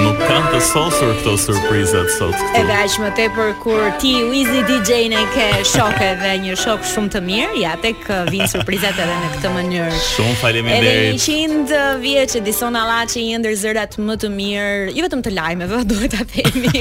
Nuk kanë të sosur këto surprizat sot këtu. Edhe aq më tepër kur ti Wizi DJ-n e ke shok edhe një shok shumë të mirë, ja tek uh, vin surprizat edhe në këtë mënyrë. Shumë faleminderit. Edhe. 100 vjeç Edison Allaçi një ndër zërat më të mirë, jo vetëm të lajmeve, duhet ta themi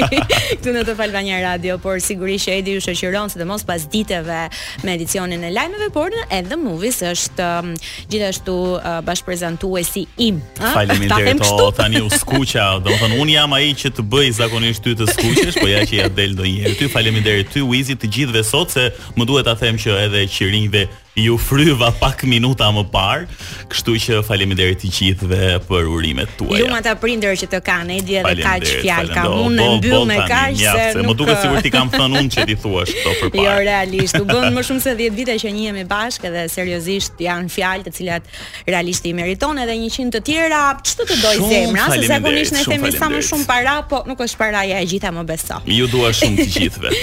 këtu në Top Albania Radio, por sigurisht që Edi ju shoqëron sidomos pasditeve me edicionin e lajmeve, por edhe në The Movies është um, gjithashtu uh, bashkëprezantuesi im. ëh? Faleminderit. Ta them kështu. O, tani u skuqa, domethënë unë jam ai që të bëj zakonisht ty të skuqesh, po ja që ia del ndonjëherë ty. Faleminderit ty Wizi të gjithëve sot se më duhet ta them që edhe qirinjve iu fryva pak minuta më parë. Kështu që faleminderit të gjithëve për urimet tuaja. Lum ata prindër që të kanë, e di edhe kaq fjalë kam unë e mbyll me kaq se nuk. Më duket sikur t'i kam thënë unë që t'i thuash këto përpara. Jo realisht, u bënë më shumë se 10 vite që njihemi bashkë dhe seriozisht janë fjalë të cilat realisht i meriton edhe 100 të tjera, ç'të të dojë zemra, se zakonisht ne themi sa më shumë para, po nuk është paraja e gjitha më beso. Ju dua shumë të gjithëve.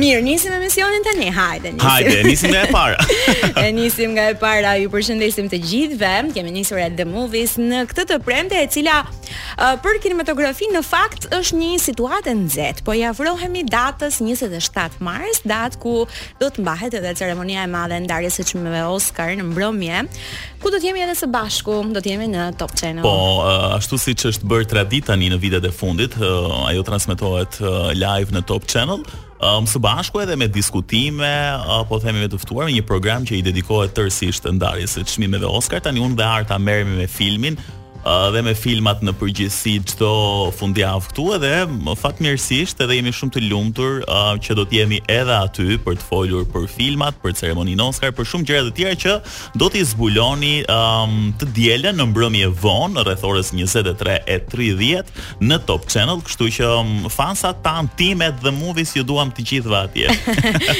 Mirë, nisim emisionin tani, hajde. Hajde, e nisim nga e para. e nisim nga e para. Ju përshëndesim të gjithëve. Kemi nisur edhe The Movies në këtë të premte e cila uh, për kinematografinë në fakt është një situatë e nxehtë. Po i afrohemi datës 27 mars, datë ku do të mbahet edhe ceremonia e madhe e ndarjes së çmimeve Oscar në mbrëmje, ku do të jemi edhe së bashku, do të jemi në Top Channel. Po, uh, ashtu siç është bërë traditë tani në vitet e fundit, uh, ajo transmetohet uh, live në Top Channel Ëm së bashku edhe me diskutime, po themi me të ftuar me një program që i dedikohet tërësisht ndarjes së çmimeve Oscar. Tani unë dhe Arta merremi me filmin dhe me filmat në përgjithësi çdo fundjavë këtu edhe fatmirësisht edhe jemi shumë të lumtur uh, që do të jemi edhe aty për të folur për filmat, për ceremoninë Oscar, për shumë gjëra të tjera që do t'i zbuloni um, të dielën në mbrëmje vonë rreth orës 23:30 në Top Channel, kështu që um, fansat tanë të The Movies ju duam të gjithëve atje.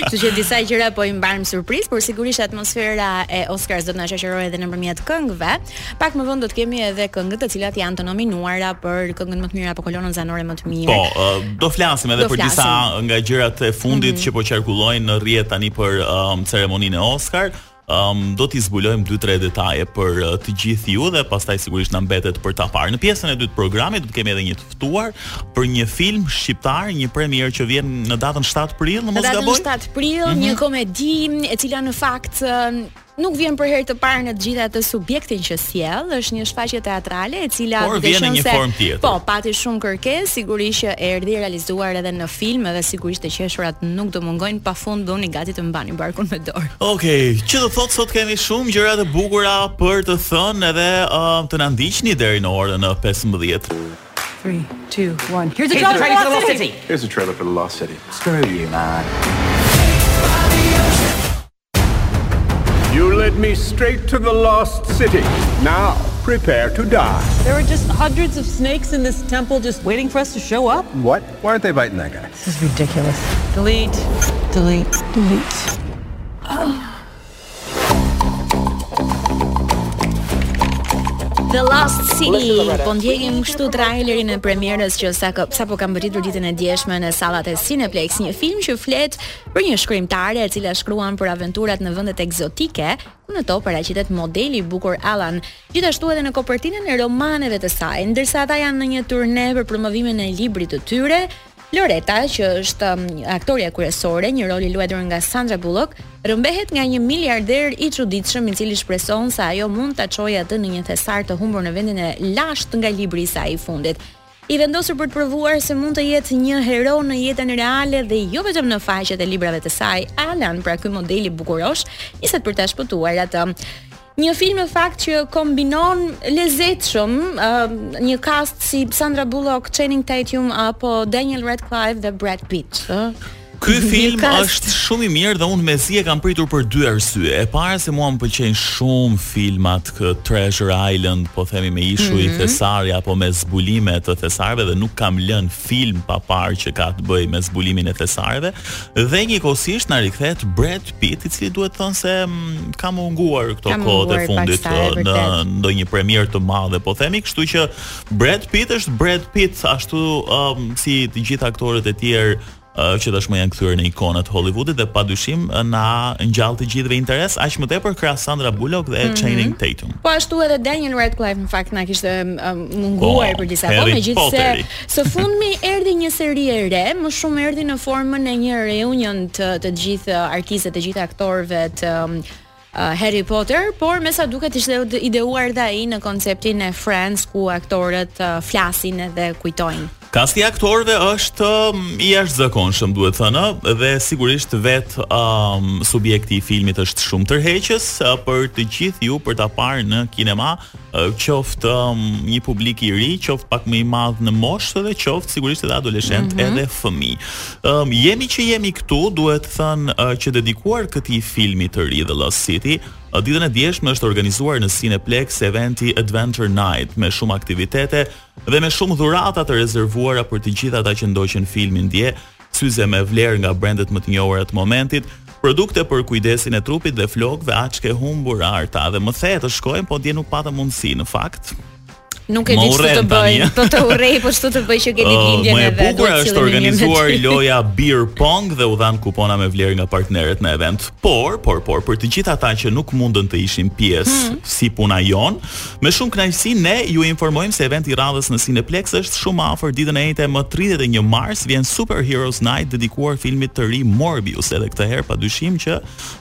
Kështu që disa gjëra po i mbajmë surprizë, por sigurisht atmosfera e Oscars do të na shoqërojë edhe nëpërmjet këngëve. Pak më vonë do të kemi edhe këngët të cilat janë të nominuara për këngën më të mirë apo kolonën zanore më të mirë. Po, uh, do flasim edhe do për flasim. disa nga gjërat e fundit mm -hmm. që po qarkullojnë në rrjet tani për um, ceremoninë e Oscar. Um, do t'i zbulojmë dy tre detaje për uh, të gjithë ju dhe pastaj sigurisht na mbetet për ta parë. Në pjesën e dytë të programit do të kemi edhe një të ftuar për një film shqiptar, një premierë që vjen në datën 7 prill, në mos gaboj. Në datën 7 prill, mm -hmm. një mhm. komedi e cila në fakt uh, nuk vjen për herë të parë në të gjitha atë subjektin që sjell, është një shfaqje teatrale e cila Por, vjen në një se, formë tjetër. Po, pati shumë kërkesë, sigurisht që erdhi realizuar edhe në film dhe sigurisht të qeshurat nuk do mungojnë pafund bëhuni gati të mbani një barkun me dorë. Okej, okay, që do thotë sot kemi shumë gjëra të bukura për të thënë edhe uh, të na ndiqni deri në orën 15. 3 2 1 Here's a trailer for the lost city. Here's a trailer for the lost city. Screw you, man. You led me straight to the lost city. Now, prepare to die. There are just hundreds of snakes in this temple just waiting for us to show up. What? Why aren't they biting that guy? This is ridiculous. Delete. Delete. Delete. The Lost City, po ndjekim kështu trailerin e premierës që sa sapo ka mbërritur ditën e djeshme në sallat e Cineplex, një film që flet për një shkrimtare e cila shkruan për aventurat në vendet ekzotike, ku në to paraqitet modeli i bukur Alan, gjithashtu edhe në kopertinën e romaneve të saj. Ndërsa ata janë në një turne për promovimin e librit të tyre, Loretta, që është um, aktorja kryesore, një rol i luajtur nga Sandra Bullock, rrëmbehet nga një miliarder i çuditshëm i cili shpreson se ajo mund ta çojë atë në një thesar të humbur në vendin e lashtë nga libri i saj i fundit. I vendosur për të provuar se mund të jetë një hero në jetën reale dhe jo vetëm në faqet e librave të saj, Alan, pra ky modeli bukurosh, niset për ta shpëtuar atë. Një film në fakt që kombinon lezetshëm uh, një cast si Sandra Bullock, Channing Tatum apo Daniel Radcliffe dhe Brad Pitt, ëh. Ky film Mirë, Kast. është shumë i mirë dhe unë mezi e kam pritur për dy arsye. E para se mua më pëlqejnë shumë filmat kë Treasure Island, po themi me ishuj thesari apo me zbulime të thesareve dhe nuk kam lënë film pa parë që ka të bëjë me zbulimin e thesareve dhe njëkohësisht na rikthehet Brad Pitt, i cili duhet thënë se mm, ka munguar këto kohët e fundit Ka munguar paksa, e vërtetë. ë, në ndonjë premierë të madhe, po themi, kështu që Brad Pitt është Brad Pitt ashtu ëm, si të gjithë aktorët e tjerë uh, që tashmë janë kthyer në ikona të Hollywoodit dhe padyshim na ngjall të gjithëve interes aq më tepër krah Sandra Bullock dhe mm -hmm. Channing Tatum. Po ashtu edhe Daniel Radcliffe në fakt na kishte munguar po, për disa kohë, megjithëse së fundmi erdhi një seri e re, më shumë erdhi në formën e një reunion të të gjithë artistëve, të gjithë aktorëve të Harry Potter, por me sa duket ishte ideuar dhe ai në konceptin e Friends ku aktorët uh, flasin dhe kujtojnë. Kasti i aktorëve është um, i jashtëzakonshëm, duhet thënë, dhe sigurisht vetë um, subjekti i filmit është shumë tërheqës uh, për të gjithë ju për ta parë në kinema. Uh, qoftë um, një publik i ri, qoftë pak më i madh në moshë dhe qoftë sigurisht edhe adoleshentë mm -hmm. edhe fëmijë. Um, jemi që jemi këtu, duhet thënë uh, që dedikuar këtij filmi të ri The Lost City, uh, Ditën e djeshme është organizuar në Cineplex eventi Adventure Night me shumë aktivitete dhe me shumë dhurata të rezervuara për të gjithë ata që ndoqën filmin dje. syze me vlerë nga brendet më të njohura të momentit, produkte për kujdesin e trupit dhe flokëve, ç'ke humbur Arta dhe më the të shkojmë, po dje nuk pata mundësi në fakt. Nuk e di çfarë të bëj. Po të urrej, po çfarë të bëj që keni oh, lindjen edhe. Më e bukur është organizuar loja Beer Pong dhe u dhanë kupona me vlerë nga partnerët në event. Por, por, por për të gjithë ata që nuk mundën të ishin pjesë hmm. si puna jonë, Me shumë kënaqësi ne ju informojmë se eventi i radhës në Cineplex është shumë afër ditën e enjte më 31 mars vjen Super Heroes Night dedikuar filmit të ri Morbius edhe këtë herë padyshim që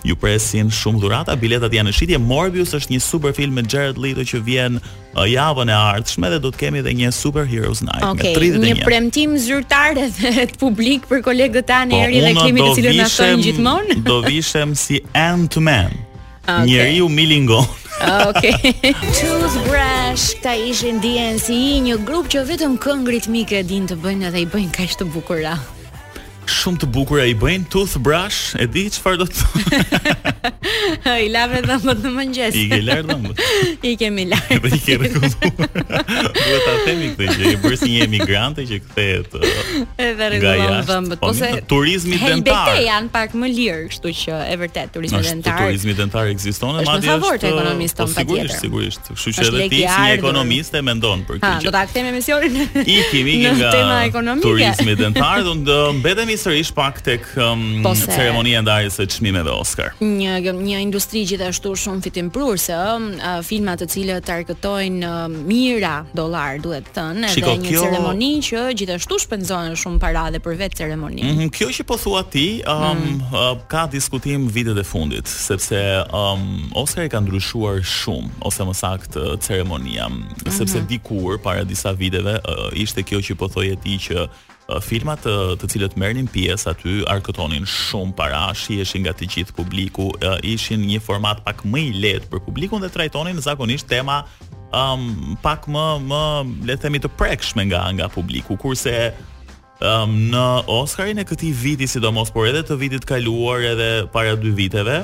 ju presin shumë dhurata biletat janë në shitje Morbius është një super film me Jared Leto që vjen uh, javën e ardhshme dhe do të kemi edhe një Super Heroes Night okay, me 31 një premtim zyrtar edhe publik për kolegët tanë po, Eri dhe Kemi të cilët na thonë gjithmonë do vishem si Ant-Man Ah, okay. Njeriu milingonë. Ah, okej. Okay. Toothbrush, këta ishin DNCE, një grup që vetëm këngë ritmike dinë të bëjnë dhe i bëjnë kaq të bukura. Shumë të bukura i bëjnë toothbrush, e di çfarë do të thotë. I lave dhëmbët në mëngjes. I ke larë dhëmbët. I kemi larë. Po i ke rregulluar. Duhet ta themi këtë gjë, e bëri si një emigrante që kthehet. Edhe rregullon dhëmbët, ose po turizmi dentar. Aty janë pak më lirë. Kështu që e vërtetë turizmi është, dentar. Turizmi dentar ekziston madje është. Është favor të ekonomisë tonë po, patjetër. Sigurisht, sigurisht. Kështu që edhe ti si ekonomiste mendon për këtë. Gjë, do ta kthejmë emisionin. Ikim, ikim nga tema ekonomike. Turizmi dentar do të mbetemi sërish pak tek um, po ceremonia e ndarjes së çmimeve Oscar. Një një industri gjithashtu shumë fitimprurëse, um, uh, filma të cilët arkëtojnë um, mijëra dollarë, duhet thënë, edhe një ceremoni që gjithashtu shpenzon shumë para dhe për vetë ceremoninë. Ëh, mm -hmm, kjo që po thua ti, ëm um, mm. uh, ka diskutim vitet e fundit, sepse ëm um, Oscari ka ndryshuar shumë, ose më saktë ceremonia, mm -hmm. sepse dikur para disa viteve uh, ishte kjo që po thoje ti që uh, filmat të, uh, të cilat merrnin pjesë aty arkëtonin shumë para, shiheshin nga të gjithë publiku, uh, ishin një format pak më i lehtë për publikun dhe trajtonin zakonisht tema um, pak më më le të themi të prekshme nga nga publiku, kurse Në Oskarin e këtij viti sidomos, por edhe të vitit të kaluar edhe para dy viteve,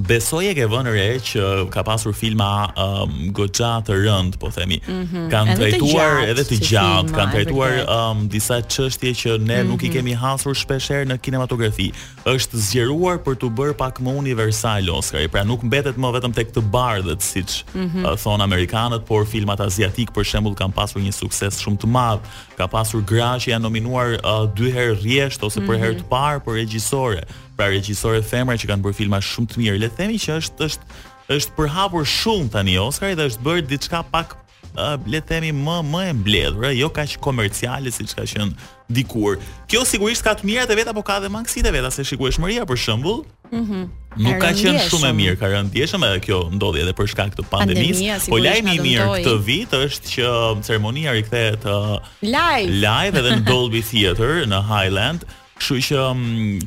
Besoj e ke vënë re që ka pasur filma um, goxha të rëndë, po themi. Mm -hmm. Kanë trajtuar edhe të gjatë, kanë trajtuar um, disa çështje që ne mm -hmm. nuk i mhm. kemi hasur shpesh herë në kinematografi. Është zgjeruar për t'u bërë pak më universal Oscari, pra nuk mbetet më vetëm tek të bardhët, siç mm -hmm. uh, thonë amerikanët, por filmat aziatikë për shembull kanë pasur një sukses shumë të madh Ka pasur gra që janë nominuar uh, dy herë rresht ose për herë të mhm. parë për regjisore, pra regjisore femra që kanë bërë filma shumë të mirë. Le të themi që është është është përhapur shumë tani Oscari dhe është bërë diçka pak uh, le të themi më më e mbledhur, jo kaq komerciale siç ka qenë dikur. Kjo sigurisht ka të mirat e veta, por ka edhe mangësitë e veta se shikueshmëria për shembull, Mhm. Nuk ka qenë shumë e mirë, ka rënë ndjeshëm edhe kjo ndodhi edhe për shkak të pandemisë. Po lajmi i mirë këtë vit është që ceremonia rikthehet uh, live live edhe në Dolby Theater në Highland. Kështu që um,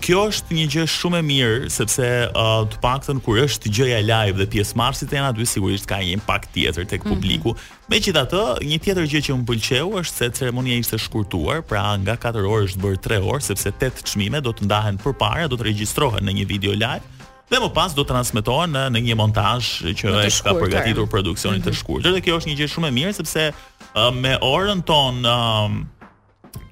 kjo është një gjë shumë e mirë sepse uh, të paktën kur është gjëja live dhe pjesëmarrësit janë aty sigurisht ka një impakt tjetër tek mhm. publiku. Mm -hmm. Megjithatë, një tjetër gjë që më pëlqeu është se ceremonia ishte shkurtuar, pra nga katër orë është bërë tre orë sepse tetë çmime do të ndahen përpara, do të regjistrohen në një video live dhe më pas do të transmetohen në në një montazh që e ka përgatitur produksioni të mhm. shkurtër. Dhe kjo është një gjë shumë e mirë sepse me orën tonë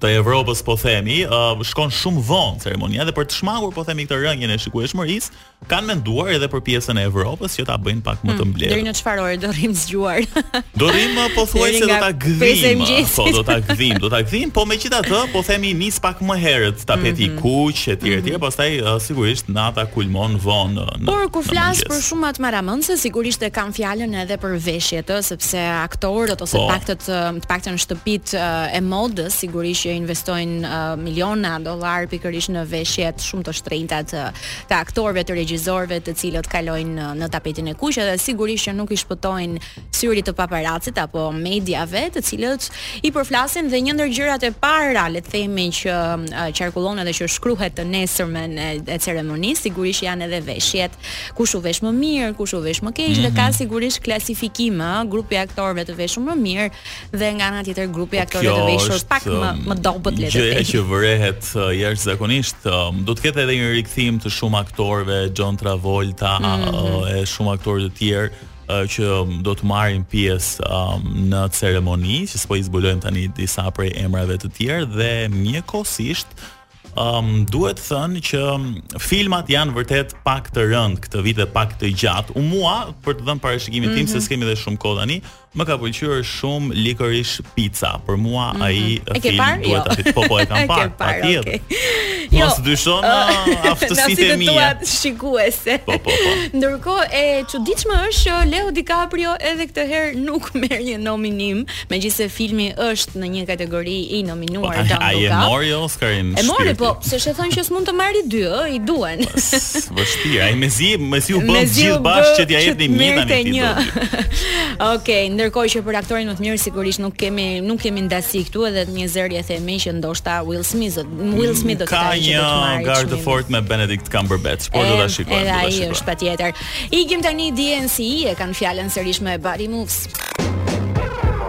të Evropës po themi, uh, shkon shumë vonë ceremonia dhe për të shmangur po themi këtë rënien e shikueshmërisë, kanë menduar edhe për pjesën e Evropës që ta bëjnë pak më të hmm, mbledhur. Deri në çfarë ore do rrim zgjuar? Do rrim uh, pothuajse do ta gdhim. Uh, po do ta gdhim, do ta gdhim, po megjithatë po themi nis pak më herët tapeti mm -hmm. kuq etj etj, mm -hmm. pastaj uh, sigurisht nata kulmon vonë. Uh, por kur flas për shumat marramendëse, sigurisht e kam fjalën edhe për veshjet, ë, sepse aktorët ose po. paktët të paktën janë shtëpitë uh, e modës, sigurisht që investojnë uh, miliona dollarë pikërisht në veshjet shumë të shtrenjta të, të aktorëve, të regjizorëve, të cilët kalojnë në, në tapetin e kuq edhe sigurisht që nuk i shpëtojnë syrit të paparacit apo mediave, të cilat i përflasin dhe një ndër gjërat e para, le të themi që uh, qarkullon edhe që shkruhet të nesërmen e, e ceremonisë, sigurisht janë edhe veshjet kush u vesh më mirë, kush u vesh më keq mm -hmm. dhe ka mhm. sigurisht klasifikim, ë, grupi i aktorëve të veshur më mirë dhe nga ana tjetër grupi i aktorëve të veshur pak më um, më dobët le të themi. Gjëja që vërehet uh, jashtëzakonisht, um, do të ketë edhe një rikthim të shumë aktorëve, John Travolta mm -hmm. e shumë aktorë të tjerë uh, që um, do të marrin pjesë um, në ceremoni, që s'po i zbulojmë tani disa prej emrave të tjerë dhe njëkohësisht Ëm um, duhet thënë që filmat janë vërtet pak të rëndë këtë vit dhe pak të gjatë. Mua për të dhënë parashikimin mm -hmm. tim se mhm. s'kemi dhe shumë kohë tani, më ka pëlqyer shumë Licorice Pizza. Për mua mm -hmm. ai e film parë? duhet jo. ta Po po e kam parë. Atje. Okay. Jo, Mos dysho uh, aftësitë e mia. Nëse të shikuese. Po po po. Ndërkohë e çuditshme është që Leo DiCaprio edhe këtë herë nuk merr një nominim. Megjithëse filmi është në një kategori i nominuar po, Don't Look Up. Ai e mori Oscarin. E mori po, se thonë që s'mund të marri dy, ë, i duan. Vështirë, ai mezi, mezi u bënë gjithë bashkë që t'ia jepnin një tani ti. Okej, okay, ndërkohë që për aktorin më të mirë sigurisht nuk kemi nuk kemi ndasi këtu edhe një zëri e themi që ndoshta Will Smith, Will Smith do të thajë që do të marrë. Ka një garë të fortë me Benedict Cumberbatch, por do ta shikojmë. Edhe ai është patjetër. Ikim tani DNCE kanë fjalën sërish me Body Moves.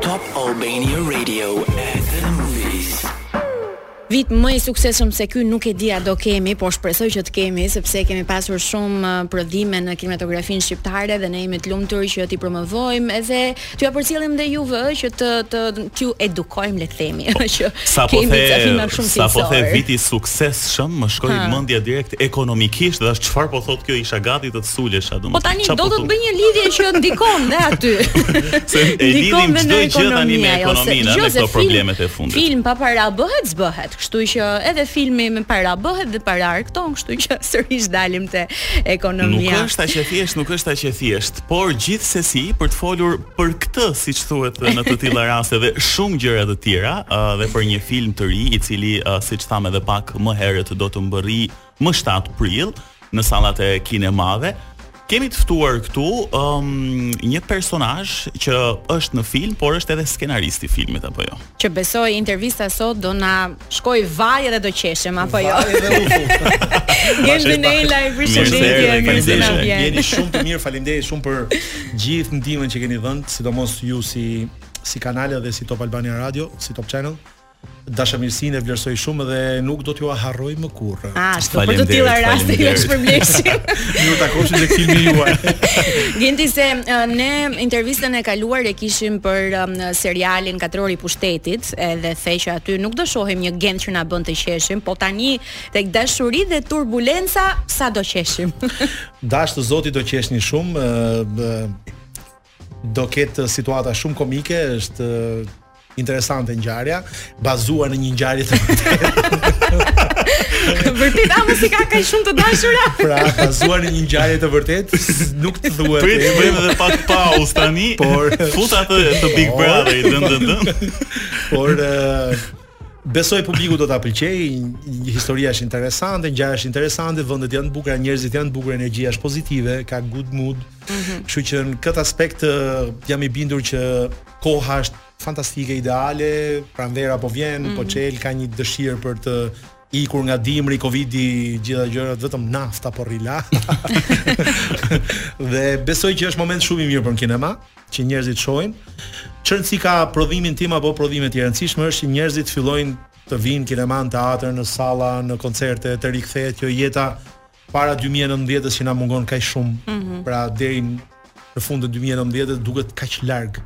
Top Albania Radio at the movies. Vit më i suksesshëm se ky nuk e di a do kemi, por shpresoj që të kemi sepse kemi pasur shumë uh, prodhime në kinematografinë shqiptare dhe ne jemi të lumtur që t'i promovojmë edhe t'jua përcjellim dhe juve që të të t'ju edukojmë le të themi. që sa po the sa po the vit i suksesshëm më shkoi ha. mendja direkt ekonomikisht dhe thashë çfarë po thotë kjo isha gati të të sulesha domethënë po tani do po të të bëj një lidhje që ndikon dhe aty se e lidhim çdo gjë tani me ekonominë me këto problemet e fundit film pa para bëhet s'bëhet kështu që edhe filmi me para bëhet dhe para arkton kështu që sërish dalim te ekonomia nuk është aq e thjeshtë nuk është aq e thjeshtë por gjithsesi për të folur për këtë, siç thuhet në të tilla raste dhe shumë gjëra të tjera, uh, dhe për një film të ri, i cili uh, siç thamë edhe pak më herët do të mbërrijë më 7 prill në sallat e kinemave. Kemi të ftuar këtu um, një personazh që është në film, por është edhe skenarist i filmit apo jo. Që besoj intervista sot do na shkojë vaj dhe do qeshim apo jo. Vaj dhe ufu. Gent Zenelaj përshëndetje. Faleminderit. Jeni shumë të mirë, faleminderit shumë për gjithë ndihmën që keni dhënë, sidomos ju si si kanale dhe si Top Albania Radio, si Top Channel. Dashamirësinë e vlerësoj shumë dhe nuk do t'ju harroj më kurrë. Ashtu, për të tilla raste ju shpërbleshim. Ju takosh në filmin juaj. Genti se ne intervistën e kaluar e kishim për në serialin Katrori i Pushtetit, edhe the që aty nuk do shohim një Gent që na bën të qeshim, po tani tek dashuri dhe turbulenca sa do qeshim. Dashtë Zoti do qeshni shumë, do ketë situata shumë komike, është interesante ngjarja. bazuar në një ngjarje të vërtetë. Vërtet a mos i ka kaq shumë të dashura? Pra, bazuar në një ngjarje të vërtetë, nuk të thua. Prit të bëjmë edhe pak pauzë tani. Por fute atë të Big Brother, dën dën dën. Por Besoj publiku do ta pëlqejë, historia është interesante, ngjarja është interesante, vendet janë të bukura, njerëzit janë të bukur, energjia është pozitive, ka good mood. Mhm. Kështu mm -hmm. që në këtë aspekt jam i bindur që koha është Fantastike, ideale, pranvera po vjen, mm -hmm. po çel mhm. ka një dëshirë për të ikur nga dimri, covidi, gjitha gjërat vetëm nafta po rrila. dhe besoj që është moment shumë i mirë për në kinema, që njerëzit shohin. Ç'rëndësi ka prodhimin tim apo prodhime të tjera, rëndësishme është që njerëzit fillojnë të vijnë në kinema, në teatër, në salla, në koncerte, të rikthehet kjo jeta para dy mijë e nëntëmbëdhjetës që na mungon kaq shumë, mm -hmm. pra deri në fund të dy mijë e nëntëmbëdhjetës duket kaq larg.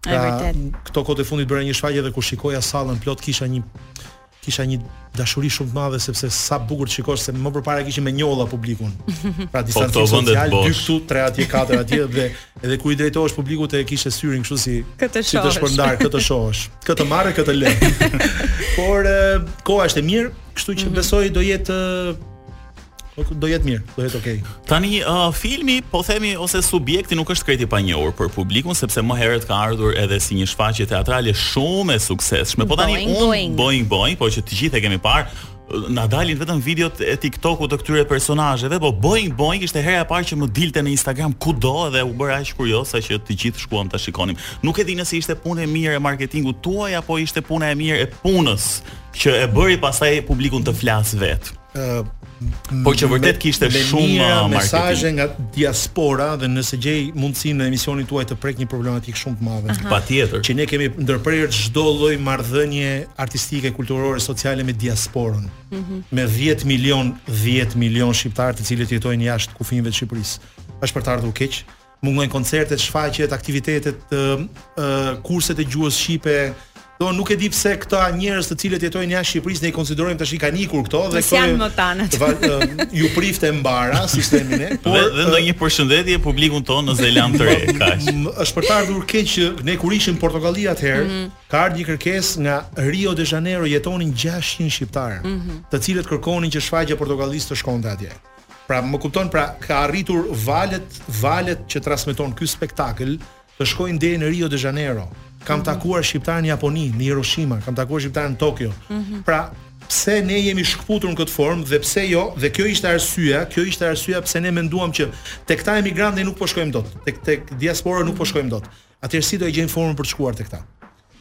Pra, vërtet. Këto kohë të fundit bëra një shfaqje dhe kur shikoja sallën plot kisha një kisha një dashuri shumë të madhe sepse sa bukur të shikosh se më përpara kishim me njolla publikun. Pra po, distancë po, sociale, dy këtu, tre atje, katër atje dhe edhe kur i drejtohesh publikut e kishe syrin kështu si kë të shohësh. Si të shpërndarë, kë të shohësh. Kë të marr, kë të lë. Por koha është e mirë, kështu që mm -hmm. besoj do jetë do jetë mirë, do jetë okay. Tani uh, filmi, po themi ose subjekti nuk është krejt i panjohur për publikun sepse më herët ka ardhur edhe si një shfaqje teatrale shumë e suksesshme. Po tani boing, Boeing. boing boing, po që të gjithë e kemi parë, na dalin vetëm videot e TikTokut të këtyre personazheve, po Boeing Boeing ishte hera e parë që më dilte në Instagram kudo dhe u bëra aq kurioz sa që të gjithë shkuam ta shikonim. Nuk e di nëse ishte punë e mirë e marketingut tuaj apo ishte puna e mirë e punës që e bëri pastaj publikun të flasë vetë. Ë Po që vërtet kishte shumë uh, marketing. mesazhe nga diaspora dhe nëse gjej mundësinë në emisionin tuaj të prek një problematikë shumë të madhe. Patjetër. Që ne kemi ndërprerë çdo lloj marrëdhënie artistike, kulturore, sociale me diasporën. Mhm. Me 10 milion, 10 milion shqiptarë të cilët jetojnë jashtë kufinjve të Shqipërisë. Është për të ardhur keq, Mungojnë koncertet, shfaqjet, aktivitetet, kurset e gjuhës shqipe, Do nuk e di pse këta njerëz të cilët jetojnë jashtë Shqipërisë ne i konsiderojmë tashi kanë ikur këto dhe këto s'janë më tanët. Ju priftë e mbara, si themi ne. Por dhe ndonjë përshëndetje publikun tonë në Zeland të Re, kaq. Është për të ardhur keq që ne kur ishim në Portokalli atëherë, mhm. ka ardhur një kërkesë nga Rio de Janeiro jetonin 600 shqiptarë, mhm. të cilët kërkonin që shfaqja e Portokallisë të shkonte atje. Pra, më kupton, pra ka arritur valët, valët që transmeton ky spektakël të shkojnë deri në Rio de Janeiro. Kam mm -hmm. takuar shqiptarë në Japoni, në Hiroshima, kam takuar shqiptarë në Tokyo. Mm -hmm. Pra, pse ne jemi shkëputur në këtë formë dhe pse jo? Dhe kjo ishte arsyeja, kjo ishte arsyeja pse ne menduam që tek këta emigrantë nuk po shkojmë dot, tek tek diaspora nuk po shkojmë dot. Atëherë si do e gjejmë formën për të shkuar te këta?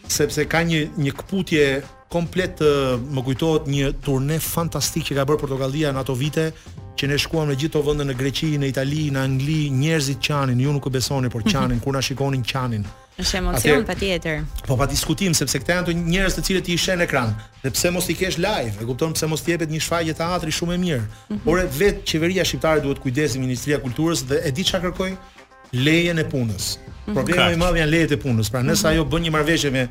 Sepse ka një një këputje komplet të më kujtohet një turne fantastik që ka bërë Portokallia në ato vite që ne shkuam në gjithë ato vende në Greqi, në Itali, në Angli, njerëzit qanin, ju nuk e besoni, por qanin kur na shikonin qanin. Është emocion patjetër. Po pa diskutim sepse këta janë të njerëz të cilët i sheh në ekran. Dhe pse mos i kesh live? E kupton pse mos të jepet një shfaqje teatri shumë e mirë. Mm -hmm. Por vet qeveria shqiptare duhet kujdeset Ministria e Kulturës dhe e di çfarë kërkoj? lejen e punës. Mhm. Problemi më i madh janë lejet e punës. Pra nëse mhm. ajo bën një marrëveshje me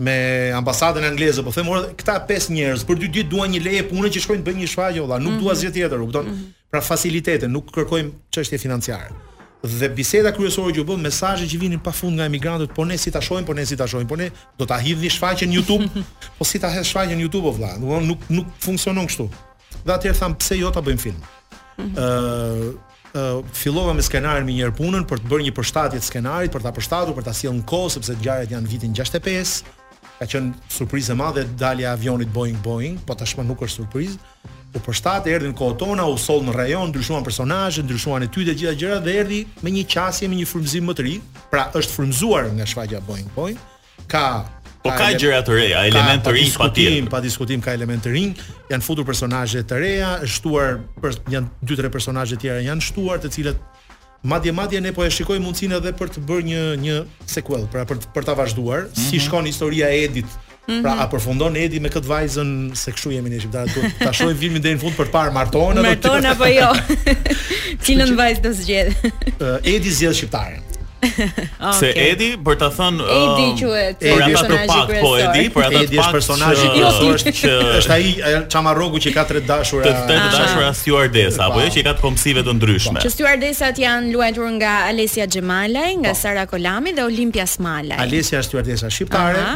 me ambasadën angleze, po themi ore, këta pesë njerëz për dy ditë duan një leje pune që shkojnë të bëjnë një shfaqje vëlla, nuk mhm. duan asgjë tjetër, u kupton? Pra facilitete, nuk kërkojmë çështje financiare. Dhe biseda kryesore që u bë, mesazhet që vinin pafund nga emigrantët, po ne si ta shohim, po ne si ta shohim, po ne do ta hidhni shfaqjen në YouTube, po si ta hedh shfaqjen në YouTube vëlla, nuk nuk funksionon kështu. Dhe atëherë thamë pse jo ta bëjmë film. Ëh, fillova me skenarin menjëherë punën për të bërë një përshtatje të skenarit, për ta përshtatur, për ta sjellë në kohë sepse ngjarjet janë në vitin 65. Ka qenë surprizë e madhe dalja e avionit Boeing Boeing, po tashmë nuk është surprizë. U përshtat, erdhi në kohët tona, u soll në rajon, ndryshuan personazhe, ndryshuan etyde të gjitha gjërat dhe erdhi me një qasje, me një frymëzim më të ri. Pra është frymëzuar nga shfaqja Boeing Boeing. ka Po ka gjëra të reja, elementë të rinj patjetër. Pa diskutim ka elementë të rinj, janë futur personazhe të reja, është shtuar për janë dy tre personazhe të tjera janë shtuar, të cilët madje madje ne po e shikojmë mundësinë edhe për të bërë një një sequel, pra për për ta vazhduar, mm -hmm. si mhm. shkon historia e Edit. Mm -hmm. Pra a përfundon Edi me këtë vajzën se kështu jemi ne shqiptarët, do ta shohim filmin deri në fund për të parë martohen apo martohen apo jo. Cilën vajzë do zgjedhë? Edi zgjedh shqiptaren. Se okay. Edi për ta thënë um, Edi quhet. Edi është personazhi kryesor. Po Edi, për ata Edi është personazhi kryesor është që është ai çamarroku që ka tre të dashura. Të tre ah. dashurat stewardesa, apo jo që i ka të kombësive të ndryshme. Që stewardesat janë luajtur nga Alesia Xhemalaj, nga po. Sara Kolami dhe Olimpia Smajlaj. Alesia është stewardesa shqiptare.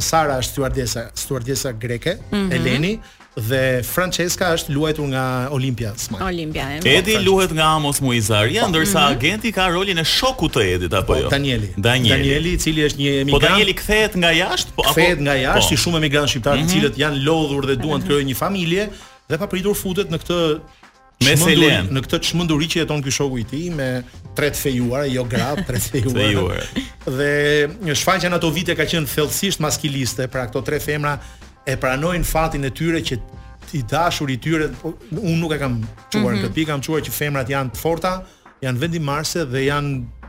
Sara është stewardesa, stewardesa greke, mm -hmm. Eleni dhe Francesca është luajtur nga Olimpia Smajlaj. Olimpia. Edi po, luhet nga Amos Muji Zaharia, po. ndërsa mm -hmm. Genti ka rolin e shokut të Edit apo po, jo? Danieli. Danieli. Danieli, i cili është një emigrant. Po Danieli kthehet nga jashtë, po apo kthehet nga jashtë, po. si shumë emigrantë shqiptarë mm -hmm. të mhm. cilët janë lodhur dhe duan të krijojnë një familje dhe papritur futet në këtë meselenë. Në këtë çmenduri që jeton ky shoku i tij me tre të fejuara, jo gra, tre të fejuara. dhe shfaqja në ato vite ka qenë thellësisht maskiliste, pra këto tre femra e pranojnë fatin e tyre që i dashur i tyre, po, unë nuk e kam çuar në mm -hmm. këtë pikë, kam çuar që femrat janë të forta, janë vendimmarrëse dhe janë të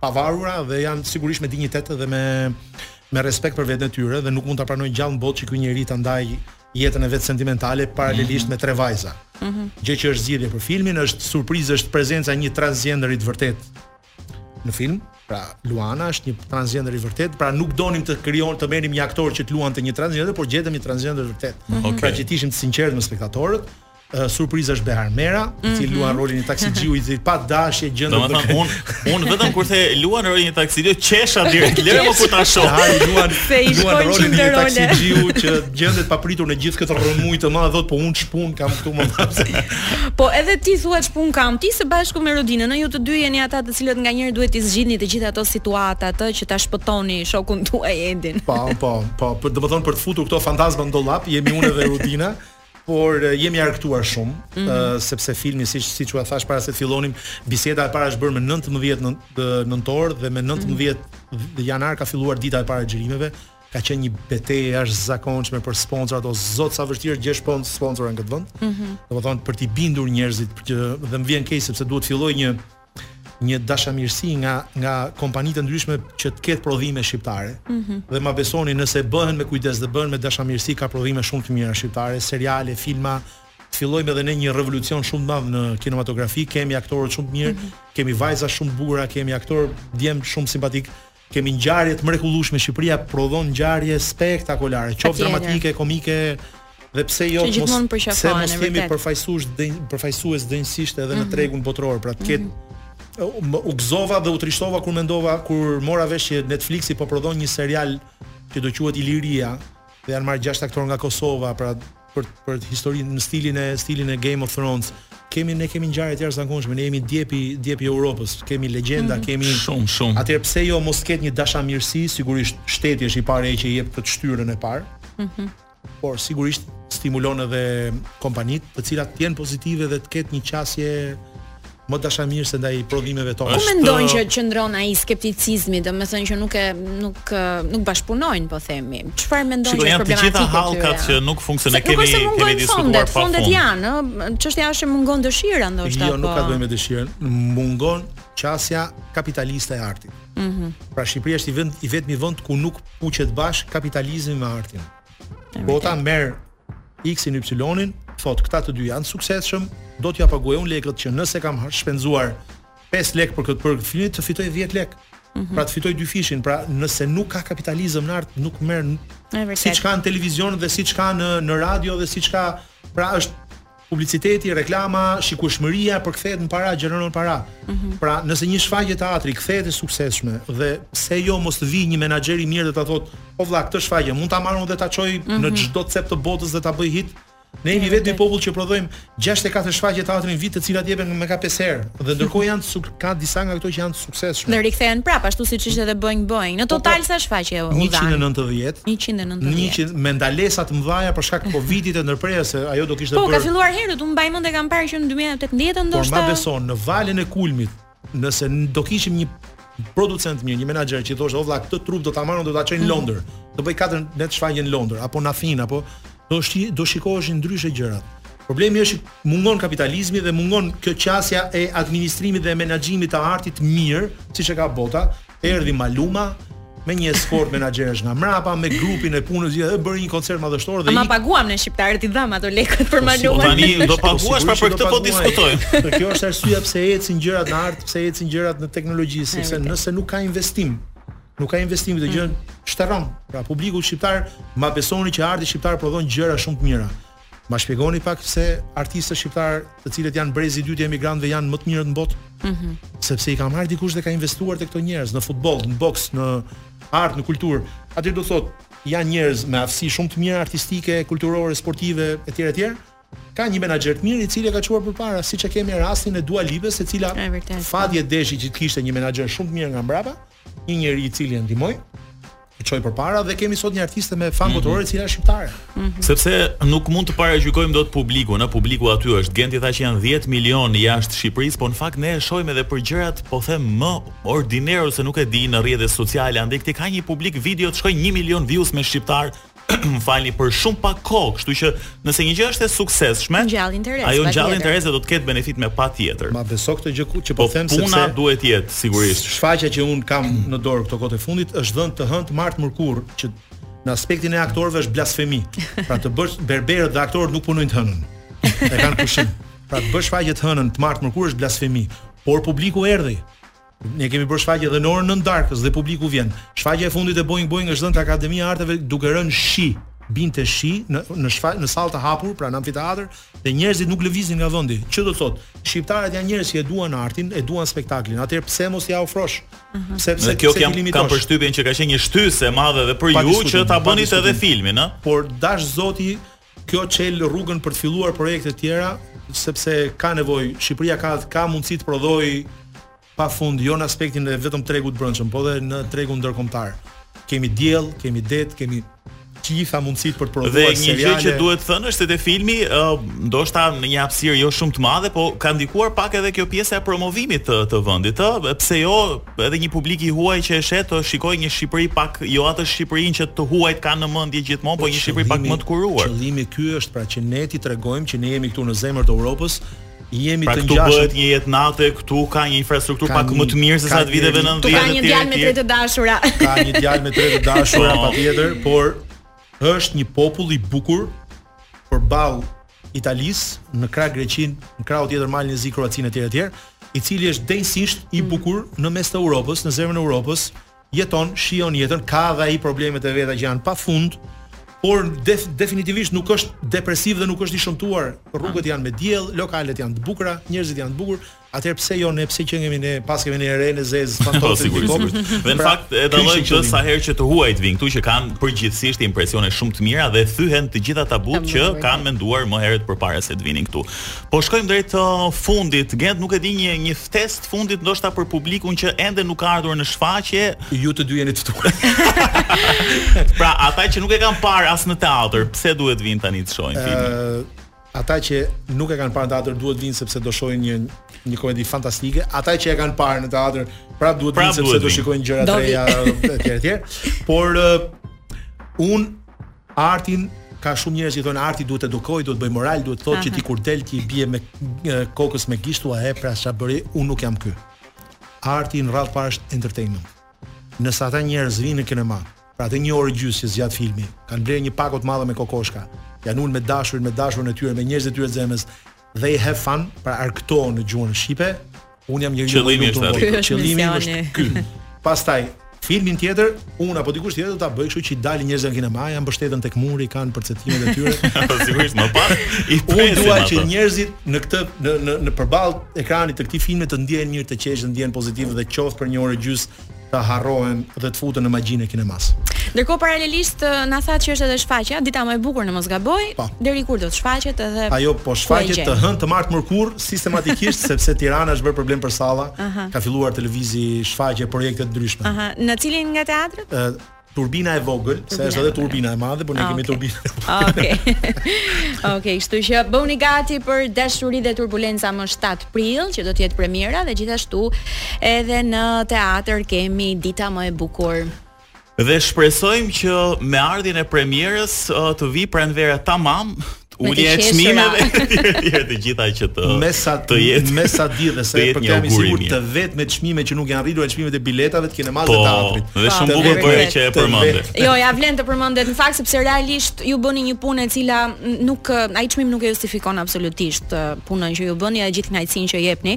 pavarura dhe janë sigurisht me dinjitet dhe me me respekt për veten e tyre dhe nuk mund ta pranojnë gjallë në botë që ky njeri ta ndajë jetën e vet sentimentale paralelisht me tre vajza. Gjë që është zgjidhje për filmin, është surprizë është prezenca e një transgjenderi të vërtetë në film. Pra Luana është një transgjender i vërtetë, pra nuk donim të krijon të merrim një aktor që të luante një transgjender, por gjetëm një transgjender të vërtetë. Okay. Pra që të ishim të sinqertë me spektatorët, Uh, surpriza është Behar Mera, mm -hmm. i cili mhm. luan rolin e taksixhiut i cili pa dashje gjendet. Domethënë un un vetëm kur the luan rolin e taksixhiut qesha direkt, lëre më kur ta shoh. Ai luan luan rolin e taksixhiut që gjendet papritur në gjithë këtë rrëmujë të madhe, thotë po un ç'punë kam këtu më pas. po edhe ti thua ç'punë kam ti së bashku me Rodinën, në ju të dy jeni ata të cilët nganjëherë duhet të zgjidhni të gjitha ato situata atë që ta shpëtoni shokun tuaj Edin. Po, po, po, domethënë për të futur këto fantazma në dollap, jemi unë dhe Rodina. por eh, jemi argëtuar shumë mm -hmm. uh, sepse filmi siç siç ua thashë para se të fillonim, biseda e parë është bërë me 19 në, nëntor dhe me 19 mm -hmm. janar ka filluar dita e parë e xhirimeve ka qenë një betejë e jashtëzakonshme për sponsorat o zot sa vështirë të gjesh pon sponsora në këtë vend. Mm -hmm. Domethënë për të bindur njerëzit që dhe më vjen keq sepse duhet të fillojë një një dashamirësi nga nga kompani të ndryshme që të ketë prodhime shqiptare. Mm -hmm. Dhe ma besoni nëse bëhen me kujdes dhe bëhen me dashamirësi ka prodhime shumë të mira shqiptare, seriale, filma, të fillojmë edhe ne një revolucion shumë të madh në kinematografi, kemi aktorë shumë të mirë, mm -hmm. kemi vajza shumë të bukura, kemi aktorë djem shumë simpatikë. Kemi ngjarje të mrekullueshme, Shqipëria prodhon ngjarje spektakolare, qoftë dramatike, komike, dhe pse jo të mos se mos kemi përfaqësues përfaqësues denjësisht edhe në mhm. tregun botëror, pra të ketë mhm. u gëzova dhe u trishtova kur mendova kur mora vesh që Netflixi po prodhon një serial që do quhet Iliria dhe janë marrë gjashtë aktorë nga Kosova, pra për për historinë në stilin e stilin e Game of Thrones. Kemi ne kemi ngjarje të jashtëzakonshme, ne jemi djepi djepi i Europës, kemi legjenda, mm -hmm. kemi shumë shumë. Atëherë pse jo mos të ketë një dashamirësi, sigurisht shteti është i parë që i jep këtë shtyrën e parë. Mm -hmm. Por sigurisht stimulon edhe kompanitë, të cilat të jenë pozitive dhe të ketë një qasje më dashamirëse ndaj prodhimeve tona. Ku mendon që qëndron ai skepticizmi, domethënë që nuk e nuk nuk bashkëpunojnë, po themi. Çfarë mendon që është problematika? Të gjitha hallkat që nuk funksionojnë kemi se nuk kemi diskutuar fondet, pa fondet fund. janë, ëh, çështja është që mungon dëshira ndoshta. Jo, po. nuk ka të bëjë me dëshirën, mungon qasja kapitaliste e artit. Mhm. Mm pra Shqipëria është i vend i vetmi vend ku nuk puqet bashkë kapitalizmi me artin. Bota merr X-in Y-in, thotë këta të dy janë të suksesshëm, do t'ia paguaj unë lekët që nëse kam shpenzuar 5 lekë për këtë për filmin të fitoj 10 lekë. Mm -hmm. Pra të fitoj dyfishin, pra nëse nuk ka kapitalizëm në art nuk merr siç ka në televizion dhe siç ka në në radio dhe siç ka pra është Publiciteti, reklama, shikueshmëria përkthehet në para, gjeneron para. Mm -hmm. Pra, nëse një shfaqje teatri kthehet e suksesshme dhe pse jo mos të vijë një menaxher i mirë dhe të thotë, "O vlla, këtë shfaqje mund ta marr unë dhe ta çoj mm -hmm. në mhm. çdo cep të botës dhe ta bëj hit." Ne jemi i vetmi popull që prodhojmë 64 shfaqje teatri në vit, të cilat jepen me nga 5 herë. Dhe ndërkohë janë ka disa nga këto që janë Suksesshme. Dhe rikthehen prap ashtu siç ishte dhe Boeing Boeing. Në, po, po, total sa shfaqje u dhanë? 190. 190. 100 me ndalesa të mëdha për shkak të Covidit e ndërprerjes, se ajo do kishte bërë. Po ka filluar herët, unë mbaj mend e kam parë që në 2018 ndoshta. Por ma beson në valën e kulmit, nëse do kishim një producent të mirë, një menaxher që thoshte o vlla këtë trupë do ta marrim do ta çojmë në mhm. Londër. Do bëjë katër net shfaqje në Londër apo në Athinë apo do shi, do shikoheshin ndryshe gjërat. Problemi është Mungon kapitalizmi dhe mungon kjo qasja e administrimit dhe menaxhimit të artit mirë, siç e ka bota, erdhi Maluma, me një eskortë menaxherësh nga mrapa, me grupin e punës gjithë, dhe bëri një koncert madhështor dhe. E paguam ne shqiptarët i dhamë ato lekët për po, Maluma. Po tani do paguash pra për këtë po diskutojmë. Dhe kjo është arsyeja pse ecin gjërat në art, pse ecin gjërat në teknologji, sepse nëse nuk ka investim, nuk ka investim te gjëja mm. shteron. Pra publiku shqiptar, ma besoni që arti shqiptar prodhon gjëra shumë të mira. Ma shpjegoni pak pse artistët shqiptarë, të cilët janë brezi i dytë i emigrantëve janë më të mirët në botë? Ëh. Mm -hmm. Sepse i ka marrë dikush dhe ka investuar te këta njerëz në futboll, në boks, në art, në kulturë. Ajo do të thotë, janë njerëz me aftësi shumë të mira artistike, kulturore, sportive etj etj. Ka një menaxher të mirë i cili e ka çuar përpara, siç e kemi rastin e Dua Lipës, e cila fati e deshi që të kishte një menaxher shumë të mirë nga mbrapa, një njeri i cili e ndihmoi, e çoi përpara dhe kemi sot një artiste me famë mhm. botërore mm -hmm. e cila është shqiptare. Mm -hmm. Sepse nuk mund të paragjykojmë dot publikun, a publiku aty është. Genti tha që janë 10 milionë jashtë Shqipërisë, por në fakt ne e shohim edhe për gjërat, po them më ordinere ose nuk e di në rrjetet sociale, aty ka një publik që video të shkojë 1 milion views me shqiptar më falni për shumë pak kohë, kështu që nëse një gjë është e suksesshme, ngjall interes, ajo ngjall interes dhe do të ketë benefit me patjetër. Ma beso këtë gjë që po, po them sepse puna duhet të jetë sigurisht. Shfaqja që un kam në dorë këto kohë të fundit është dhënë të hënë të martë të mërkurë që në aspektin e aktorëve është blasfemi. Pra të bësh berberët dhe aktorët nuk punojnë të hënën. E kanë pushim. Pra të bësh shfaqje të hënën të martë mërkurë është blasfemi. Por publiku erdhi. Ne kemi bërë shfaqje edhe në orën 9 të darkës dhe publiku vjen. Shfaqja e fundit e Boeing Boeing është dhënë te Akademia e Arteve duke rënë shi, binte shi në në shfa, në sallë të hapur, pra në amfiteatër dhe njerëzit nuk lëviznin nga vendi. Që do të thotë, shqiptarët janë njerëz që e duan artin, e duan spektaklin. Atëherë pse mos ia ofrosh? Mhm. Pse pse kjo kam kam përshtypjen që ka qenë një shtysë e madhe edhe për ju që ta bënit edhe filmin, ë? Por dashtë zoti Kjo çel rrugën për të filluar projekte të tjera, sepse ka nevojë, Shqipëria ka ka mundësi të prodhojë pafund, jo në aspektin e vetëm tregut të brendshëm, por edhe në tregun ndërkombëtar. Kemi diell, kemi det, kemi të gjitha mundësitë për të prodhuar seriale. Dhe një gjë që duhet thënë është se te filmi, uh, ndoshta në një hapësirë jo shumë të madhe, po ka ndikuar pak edhe kjo pjesa e promovimit të të vendit, ë, pse jo Edhe një publik i huaj që e sheh të shikojë një Shqipëri pak jo atë Shqipërinë që të huajt kanë në mendje gjithmonë, po një Shqipëri pak më të kuruar. Qëllimi ky është pra që ne t'i tregojmë që ne jemi këtu në zemër të Europës, jemi pra, të ngjashëm. Pra këtu bëhet një jetë nate, këtu ka një infrastrukturë pak më të mirë se sa të viteve 90. Këtu ka një djalë me tre të dashura. Ka një djalë me tre të dashura po. patjetër, por është një popull i bukur përballë Italisë, në krah Greqinë, në krahun tjetër Malin e Zi, Kroacinë etj etj, i cili është denjësisht i mm. bukur në mes të Europës, në zemrën e Europës, jeton, shijon jetën, ka dhe ai problemet e veta që janë pafund, por def, definitivisht nuk është depresiv dhe nuk është i shëmtuar. Rrugët janë me diell, lokalet janë të bukura, njerëzit janë të bukur, Atëherë pse jo ne, pse qengemi ne, paskemi ne renë e zezë, Po, fantazmë të sigurisht, kokës. sigurisht. Dhe në Pra, fakt e ky dallojnë ishte këtë qëllimi. sa herë që të huajt vijnë këtu që kanë përgjithësisht impresione shumë të mira dhe thyhen të gjitha tabutë Shumë që vërtet. kanë menduar më herët përpara se të vinin këtu. Po shkojmë drejt ë, fundit. Gent nuk e di një një ftesë të fundit ndoshta për publikun që ende nuk ka ardhur në shfaqje, Ju të dy jeni të ftuar. pra ata që nuk e kanë parë as në teatr, pse duhet vinë tani të shohin filmin? Ë, Ata që nuk e kanë parë në teatër duhet vinë sepse do shohin një një komedi fantastike. Ata që e kanë parë në teatër prap duhet vinë sepse do shikojnë gjëra të reja etj etj. Por uh, un artin ka shumë njerëz që thonë arti duhet të edukojë, duhet të bëjë moral, duhet të thotë që ti kur del t'i biesh me kokës me gisht ua e pra sa bëri, un nuk jam ky. Arti në radhë parë është entertainment. Nëse ata njerëz vinë në kinema, Për atë një orë e gjysë që zgjat filmi, kanë blerë një pako të madhe me kokoshka, janë ulë me dashurin, me dashurën e tyre, me njerëzit e tyre të zemrës. They have fun, pra argëtohen në gjuhën shqipe. Unë jam njeriu më i lumtur në botë. Qëllimi është ky. Pastaj filmin tjetër, unë apo dikush tjetër do ta bëjë, kështu që dalin njerëzit nga kinema, janë mbështetur tek muri, kanë përjetimet e tyre. Po sigurisht, më pas i presin. Unë dua që njerëzit në këtë në në në përballë ekranit të këtij filmi të ndjehen mirë, të qeshin, të ndjehen pozitiv dhe qoftë për një orë gjys të harrohen dhe të futen në magjinë e kinemasë. Ndërkohë paralelisht na tha që është edhe shfaqja, dita më e bukur në mos gaboj, po. deri kur do të shfaqet edhe Ajo po shfaqet të hënë të martë të mërkurë sistematikisht sepse Tirana është bërë problem për salla, ka filluar të lëvizë shfaqje projekte të ndryshme. Aha, në cilin nga teatrot? turbina e vogël, se është edhe turbina e madhe, por ne ah, kemi okay. turbina. Ah, okej. Okej, okay, kështu që bëuni gati për dashuri dhe turbulenca më 7 prill, që do të jetë premiera dhe gjithashtu edhe në teatr kemi dita më e bukur. Dhe shpresojmë që me ardhjen e premierës të vijë pranvera tamam, ulje e çmimeve etj të gjitha që të me sa të jetë me sa di dhe se për këtë jam i sigurt të vetmet çmime që nuk janë rritur e çmimet e biletave të kinemas po, dhe teatrit. Po, dhe shumë bukur bëre që e përmendë. Jo, ia vlen të përmendet në fakt sepse realisht ju bëni një punë e cila nuk ai çmim nuk e justifikon absolutisht punën që ju bëni e gjithë kënaqësinë që jepni.